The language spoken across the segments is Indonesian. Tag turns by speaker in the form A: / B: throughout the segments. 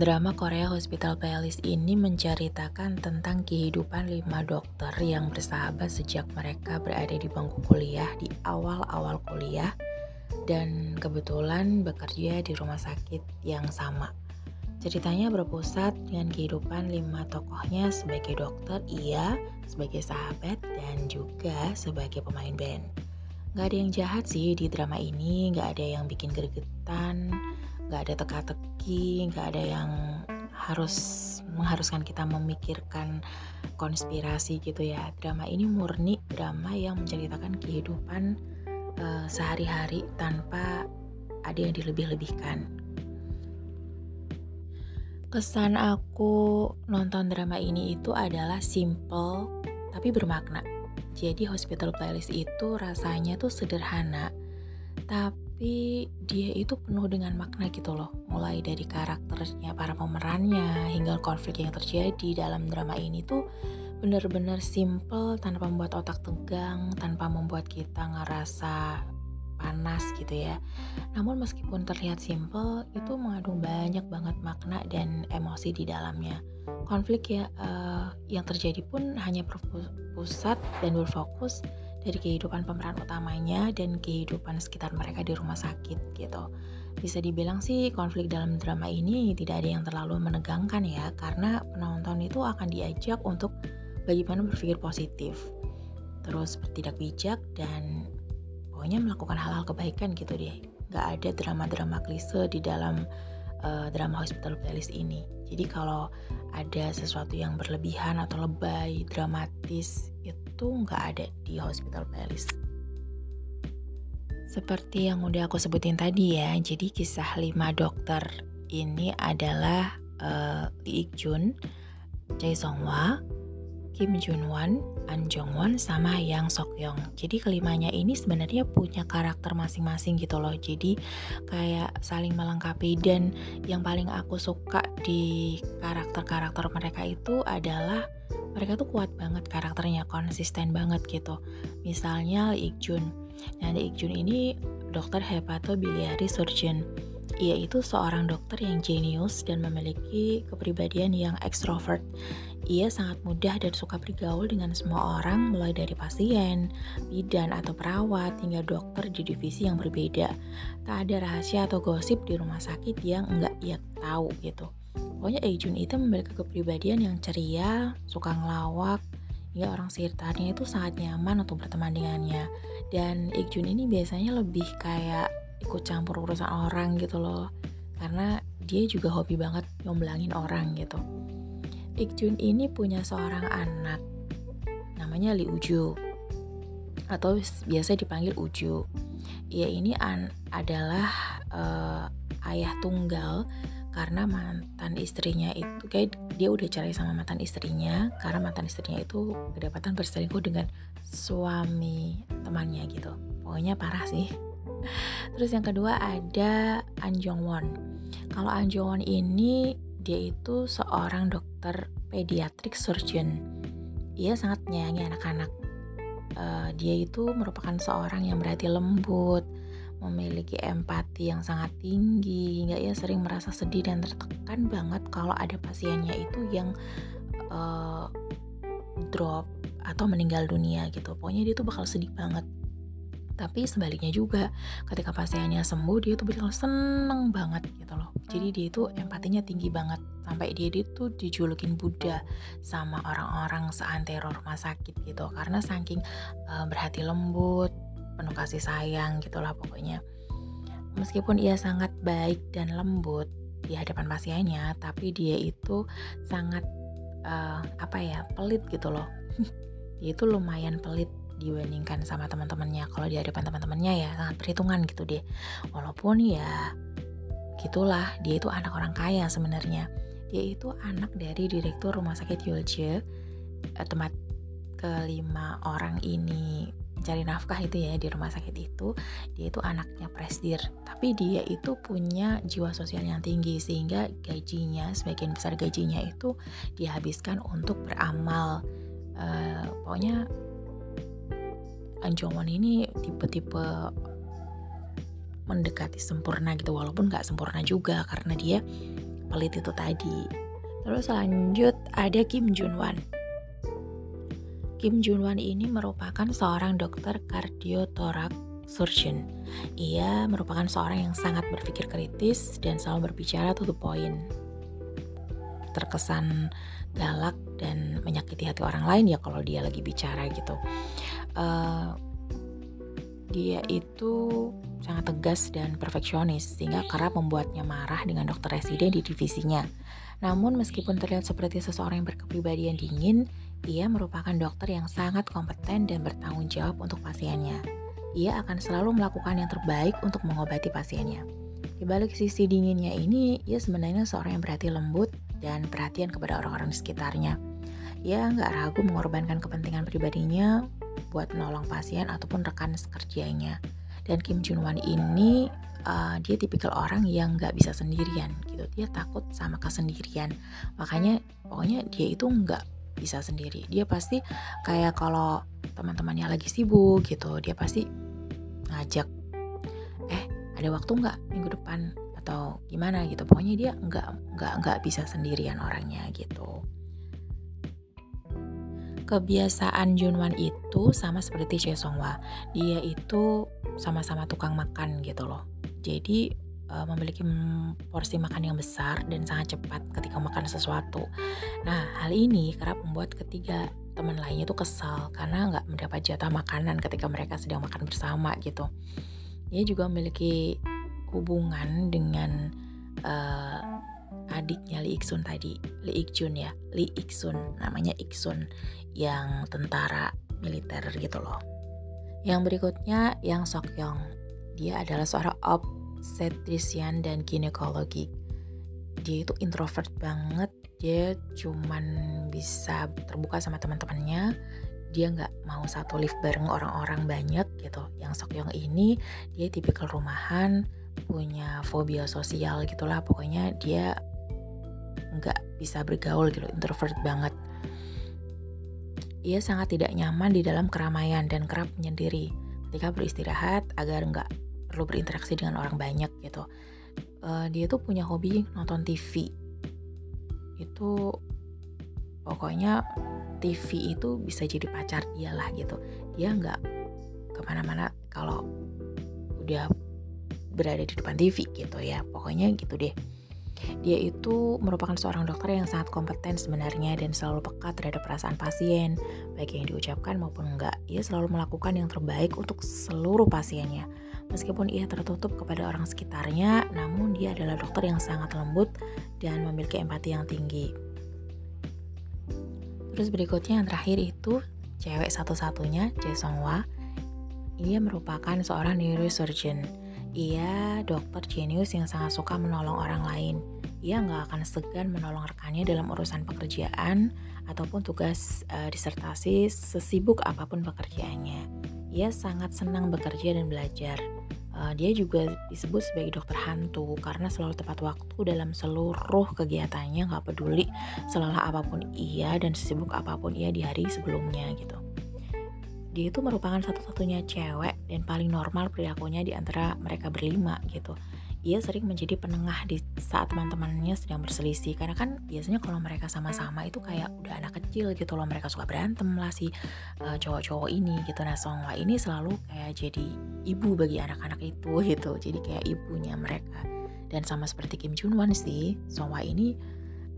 A: Drama Korea Hospital Playlist ini menceritakan tentang kehidupan lima dokter yang bersahabat sejak mereka berada di bangku kuliah di awal-awal kuliah dan kebetulan bekerja di rumah sakit yang sama. Ceritanya berpusat dengan kehidupan lima tokohnya sebagai dokter, ia sebagai sahabat, dan juga sebagai pemain band. Gak ada yang jahat sih di drama ini, gak ada yang bikin gregetan, nggak ada teka-teki nggak ada yang harus mengharuskan kita memikirkan konspirasi gitu ya. Drama ini murni drama yang menceritakan kehidupan uh, sehari-hari tanpa ada yang dilebih-lebihkan. Kesan aku nonton drama ini itu adalah simple tapi bermakna. Jadi hospital playlist itu rasanya tuh sederhana tapi tapi dia itu penuh dengan makna gitu loh. Mulai dari karakternya para pemerannya hingga konflik yang terjadi dalam drama ini tuh bener-bener simple tanpa membuat otak tegang tanpa membuat kita ngerasa panas gitu ya. Namun meskipun terlihat simple itu mengandung banyak banget makna dan emosi di dalamnya. Konflik ya uh, yang terjadi pun hanya berpusat dan berfokus dari kehidupan pemeran utamanya dan kehidupan sekitar mereka di rumah sakit gitu. Bisa dibilang sih konflik dalam drama ini tidak ada yang terlalu menegangkan ya karena penonton itu akan diajak untuk bagaimana berpikir positif. Terus bertindak bijak dan pokoknya melakukan hal-hal kebaikan gitu deh. Gak ada drama-drama klise di dalam uh, drama Hospital Playlist ini. Jadi kalau ada sesuatu yang berlebihan atau lebay, dramatis, itu nggak ada di Hospital Playlist. Seperti yang udah aku sebutin tadi ya, jadi kisah lima dokter ini adalah uh, Lee Ik Jun, Jae Song Hwa, Kim Jun Wan, An Jong Won, sama Yang Sok Yong. Jadi kelimanya ini sebenarnya punya karakter masing-masing gitu loh. Jadi kayak saling melengkapi dan yang paling aku suka di karakter-karakter mereka itu adalah mereka tuh kuat banget karakternya, konsisten banget gitu. Misalnya Lee Ik Jun. Nah, Lee Ik Jun ini dokter hepatobiliary surgeon ia itu seorang dokter yang jenius dan memiliki kepribadian yang ekstrovert. Ia sangat mudah dan suka bergaul dengan semua orang, mulai dari pasien, bidan atau perawat, hingga dokter di divisi yang berbeda. Tak ada rahasia atau gosip di rumah sakit yang enggak ia tahu gitu. Pokoknya Ejun itu memiliki kepribadian yang ceria, suka ngelawak, hingga orang sekitarnya itu sangat nyaman untuk berteman dengannya. Dan Ikjun ini biasanya lebih kayak ikut campur urusan orang gitu loh. Karena dia juga hobi banget nyomblangin orang gitu. Ikjun ini punya seorang anak namanya Li Uju. Atau biasa dipanggil Uju. Ia ini an adalah uh, ayah tunggal karena mantan istrinya itu kayak dia udah cerai sama mantan istrinya karena mantan istrinya itu kedapatan berselingkuh dengan suami temannya gitu. Pokoknya parah sih Terus yang kedua ada An Jong Won. Kalau An Jong Won ini dia itu seorang dokter pediatric surgeon. Ia sangat menyayangi anak-anak. Uh, dia itu merupakan seorang yang berhati lembut, memiliki empati yang sangat tinggi, hingga ia sering merasa sedih dan tertekan banget kalau ada pasiennya itu yang uh, drop atau meninggal dunia gitu. Pokoknya dia tuh bakal sedih banget tapi sebaliknya juga ketika pasiennya sembuh dia tuh bakal seneng banget gitu loh. Jadi dia itu empatinya tinggi banget. Sampai dia itu dijulukin Buddha sama orang-orang seantero rumah sakit gitu. Karena saking uh, berhati lembut penuh kasih sayang gitulah pokoknya. Meskipun ia sangat baik dan lembut di hadapan pasiennya tapi dia itu sangat uh, apa ya pelit gitu loh. Dia itu lumayan pelit dibandingkan sama teman-temannya. Kalau di hadapan teman-temannya ya sangat perhitungan gitu deh. Walaupun ya gitulah dia itu anak orang kaya sebenarnya. Dia itu anak dari direktur rumah sakit Yulje eh, tempat kelima orang ini mencari nafkah itu ya di rumah sakit itu. Dia itu anaknya presdir. Tapi dia itu punya jiwa sosial yang tinggi sehingga gajinya sebagian besar gajinya itu dihabiskan untuk beramal. Uh, pokoknya Anjomon ini tipe-tipe mendekati sempurna gitu walaupun nggak sempurna juga karena dia pelit itu tadi. Terus lanjut ada Kim Junwan. Kim Junwan ini merupakan seorang dokter kardiotorak surgeon. Ia merupakan seorang yang sangat berpikir kritis dan selalu berbicara to the point. Terkesan galak dan menyakiti hati orang lain ya kalau dia lagi bicara gitu. Uh, dia itu sangat tegas dan perfeksionis sehingga kerap membuatnya marah dengan dokter residen di divisinya. Namun meskipun terlihat seperti seseorang yang berkepribadian dingin, ia merupakan dokter yang sangat kompeten dan bertanggung jawab untuk pasiennya. Ia akan selalu melakukan yang terbaik untuk mengobati pasiennya. Di balik sisi dinginnya ini, ia sebenarnya seorang yang berhati lembut dan perhatian kepada orang-orang di sekitarnya. Ia nggak ragu mengorbankan kepentingan pribadinya buat menolong pasien ataupun rekan sekerjanya. Dan Kim Jun Wan ini uh, dia tipikal orang yang nggak bisa sendirian gitu. Dia takut sama kesendirian. Makanya pokoknya dia itu nggak bisa sendiri. Dia pasti kayak kalau teman-temannya lagi sibuk gitu, dia pasti ngajak, eh ada waktu nggak minggu depan atau gimana gitu. Pokoknya dia nggak nggak nggak bisa sendirian orangnya gitu kebiasaan Junwan itu sama seperti Choi Songhwa. Dia itu sama-sama tukang makan gitu loh. Jadi uh, memiliki porsi makan yang besar dan sangat cepat ketika makan sesuatu. Nah, hal ini kerap membuat ketiga teman lainnya itu kesal karena nggak mendapat jatah makanan ketika mereka sedang makan bersama gitu. Dia juga memiliki hubungan dengan uh, adiknya Lee Iksun tadi, Lee Ikjun ya, Lee Iksun, namanya Iksun, yang tentara militer gitu loh. Yang berikutnya yang Sokyong, dia adalah seorang obstetrician dan ginekologi. Dia itu introvert banget, dia cuman bisa terbuka sama teman-temannya, dia nggak mau satu lift bareng orang-orang banyak gitu. Yang Sokyong ini dia tipikal rumahan, punya fobia sosial gitulah. Pokoknya dia nggak bisa bergaul gitu introvert banget. Ia sangat tidak nyaman di dalam keramaian dan kerap menyendiri. Ketika beristirahat agar nggak perlu berinteraksi dengan orang banyak gitu. Uh, dia tuh punya hobi nonton TV itu pokoknya TV itu bisa jadi pacar dia lah gitu. Dia nggak ke mana-mana kalau udah berada di depan TV gitu ya. Pokoknya gitu deh dia itu merupakan seorang dokter yang sangat kompeten sebenarnya dan selalu peka terhadap perasaan pasien, baik yang diucapkan maupun enggak. Ia selalu melakukan yang terbaik untuk seluruh pasiennya. Meskipun ia tertutup kepada orang sekitarnya, namun dia adalah dokter yang sangat lembut dan memiliki empati yang tinggi. Terus berikutnya yang terakhir itu cewek satu-satunya, Jae Song Ia merupakan seorang neurosurgeon ia dokter jenius yang sangat suka menolong orang lain. Ia nggak akan segan menolong rekannya dalam urusan pekerjaan ataupun tugas uh, disertasi sesibuk apa pun pekerjaannya. Ia sangat senang bekerja dan belajar. Uh, dia juga disebut sebagai dokter hantu karena selalu tepat waktu dalam seluruh kegiatannya, nggak peduli selelah apa pun ia dan sesibuk apa pun ia di hari sebelumnya gitu dia itu merupakan satu-satunya cewek dan paling normal perilakunya di antara mereka berlima gitu. Ia sering menjadi penengah di saat teman-temannya sedang berselisih karena kan biasanya kalau mereka sama-sama itu kayak udah anak kecil gitu loh mereka suka berantem lah si uh, cowok-cowok ini gitu. Nah Songwa ini selalu kayak jadi ibu bagi anak-anak itu gitu. Jadi kayak ibunya mereka. Dan sama seperti Kim Jun Won sih Songwa ini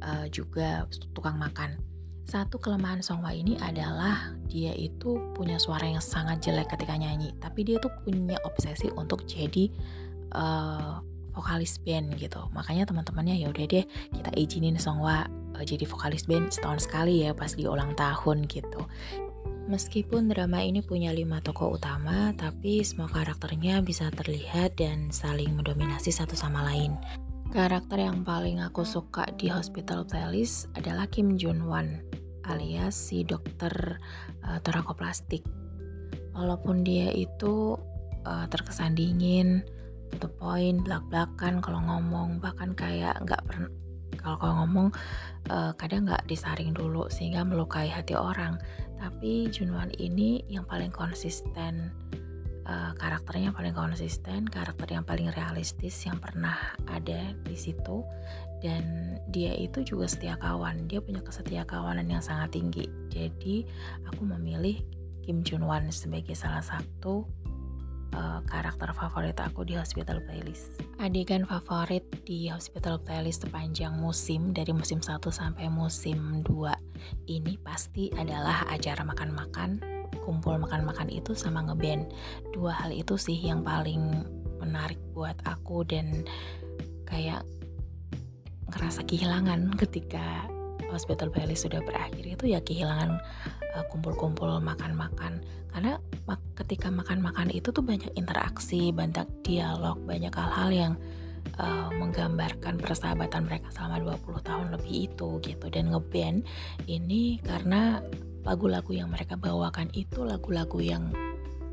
A: uh, juga tukang makan satu kelemahan Songwa ini adalah dia itu punya suara yang sangat jelek ketika nyanyi, tapi dia tuh punya obsesi untuk jadi uh, vokalis band gitu. Makanya teman-temannya ya udah deh kita izinin Songwa uh, jadi vokalis band setahun sekali ya pas di ulang tahun gitu. Meskipun drama ini punya lima tokoh utama, tapi semua karakternya bisa terlihat dan saling mendominasi satu sama lain. Karakter yang paling aku suka di Hospital Playlist adalah Kim Jun Wan alias si dokter uh, torakoplastik. Walaupun dia itu uh, terkesan dingin, to the point, belak-belakan kalau ngomong, bahkan kayak nggak pernah kalau kalau ngomong uh, kadang nggak disaring dulu sehingga melukai hati orang. Tapi Junwan ini yang paling konsisten uh, karakternya paling konsisten, karakter yang paling realistis yang pernah ada di situ dan dia itu juga setia kawan. Dia punya kesetia kawanan yang sangat tinggi. Jadi aku memilih Kim Jun Wan sebagai salah satu uh, karakter favorit aku di Hospital Playlist. Adegan favorit di Hospital Playlist sepanjang musim dari musim 1 sampai musim 2 ini pasti adalah acara makan-makan kumpul makan-makan itu sama ngeband dua hal itu sih yang paling menarik buat aku dan kayak ngerasa kehilangan ketika hospital Bali sudah berakhir itu ya kehilangan uh, kumpul-kumpul makan-makan. Karena mak ketika makan-makan itu tuh banyak interaksi banyak dialog banyak hal-hal yang uh, menggambarkan persahabatan mereka selama 20 tahun lebih itu gitu. Dan ngeband ini karena lagu-lagu yang mereka bawakan itu lagu-lagu yang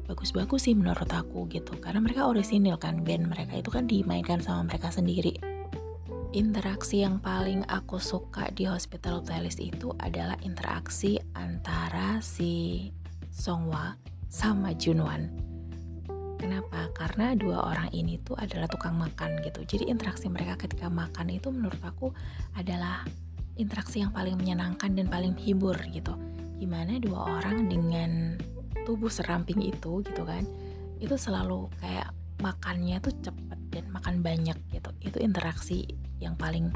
A: bagus-bagus sih menurut aku gitu karena mereka orisinil kan band mereka itu kan dimainkan sama mereka sendiri interaksi yang paling aku suka di Hospital Playlist itu adalah interaksi antara si Songwa sama Junwan Kenapa? Karena dua orang ini tuh adalah tukang makan gitu. Jadi interaksi mereka ketika makan itu menurut aku adalah interaksi yang paling menyenangkan dan paling hibur gitu gimana dua orang dengan tubuh seramping itu gitu kan itu selalu kayak makannya tuh cepet dan makan banyak gitu. Itu interaksi yang paling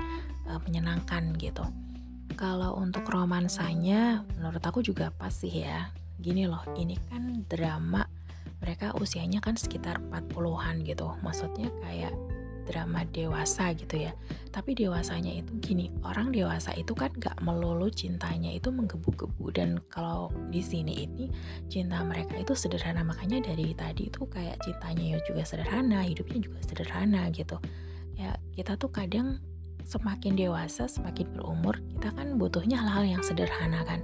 A: uh, menyenangkan gitu. Kalau untuk romansanya menurut aku juga pas sih ya. Gini loh ini kan drama mereka usianya kan sekitar 40-an gitu. Maksudnya kayak drama dewasa gitu ya. Tapi dewasanya itu gini orang dewasa itu kan gak melulu cintanya itu menggebu-gebu. Dan kalau di sini ini cinta mereka itu sederhana. Makanya dari tadi itu kayak cintanya juga sederhana hidupnya juga sederhana gitu. Ya kita tuh kadang semakin dewasa semakin berumur kita kan butuhnya hal-hal yang sederhana kan.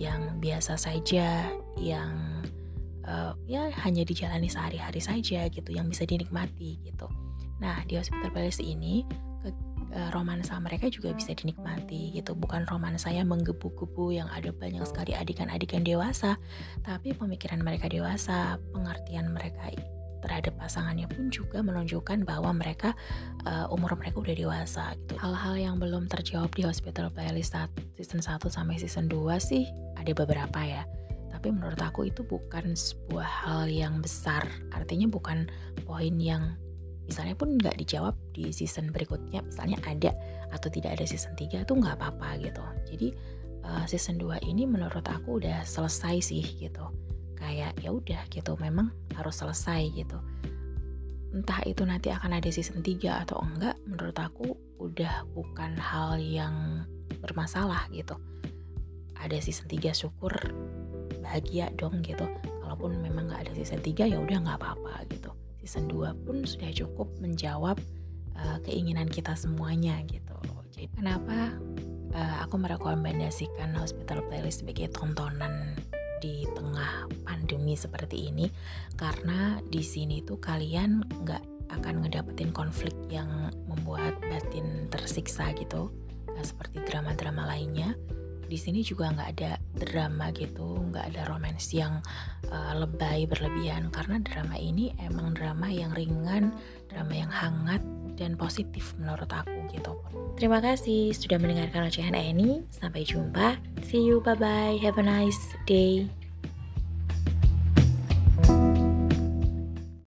A: Yang biasa saja yang uh, ya hanya dijalani sehari-hari saja gitu yang bisa dinikmati gitu Nah, di Hospital Palace ini ke, e, romansa mereka juga bisa dinikmati gitu. Bukan romansa yang menggebu-gebu yang ada banyak sekali adegan-adegan dewasa, tapi pemikiran mereka dewasa, pengertian mereka terhadap pasangannya pun juga menunjukkan bahwa mereka uh, umur mereka udah dewasa gitu. Hal-hal yang belum terjawab di Hospital Playlist season 1 sampai season 2 sih ada beberapa ya. Tapi menurut aku itu bukan sebuah hal yang besar. Artinya bukan poin yang misalnya pun nggak dijawab di season berikutnya misalnya ada atau tidak ada season 3 itu nggak apa-apa gitu. Jadi uh, season 2 ini menurut aku udah selesai sih gitu. Kayak ya udah gitu memang harus selesai gitu. Entah itu nanti akan ada season 3 atau enggak menurut aku udah bukan hal yang bermasalah gitu. Ada season 3 syukur bahagia dong gitu. Kalaupun memang nggak ada season 3 ya udah nggak apa-apa gitu season 2 pun sudah cukup menjawab uh, keinginan kita semuanya gitu. Jadi kenapa uh, aku merekomendasikan Hospital Playlist sebagai tontonan di tengah pandemi seperti ini? Karena di sini tuh kalian nggak akan ngedapetin konflik yang membuat batin tersiksa gitu. Nggak seperti drama-drama lainnya. Di sini juga nggak ada drama gitu nggak ada romance yang uh, lebay berlebihan. Karena drama ini emang drama yang ringan drama yang hangat dan positif menurut aku gitu. Terima kasih sudah mendengarkan ocehan ini. Sampai jumpa. See you. Bye bye have a nice day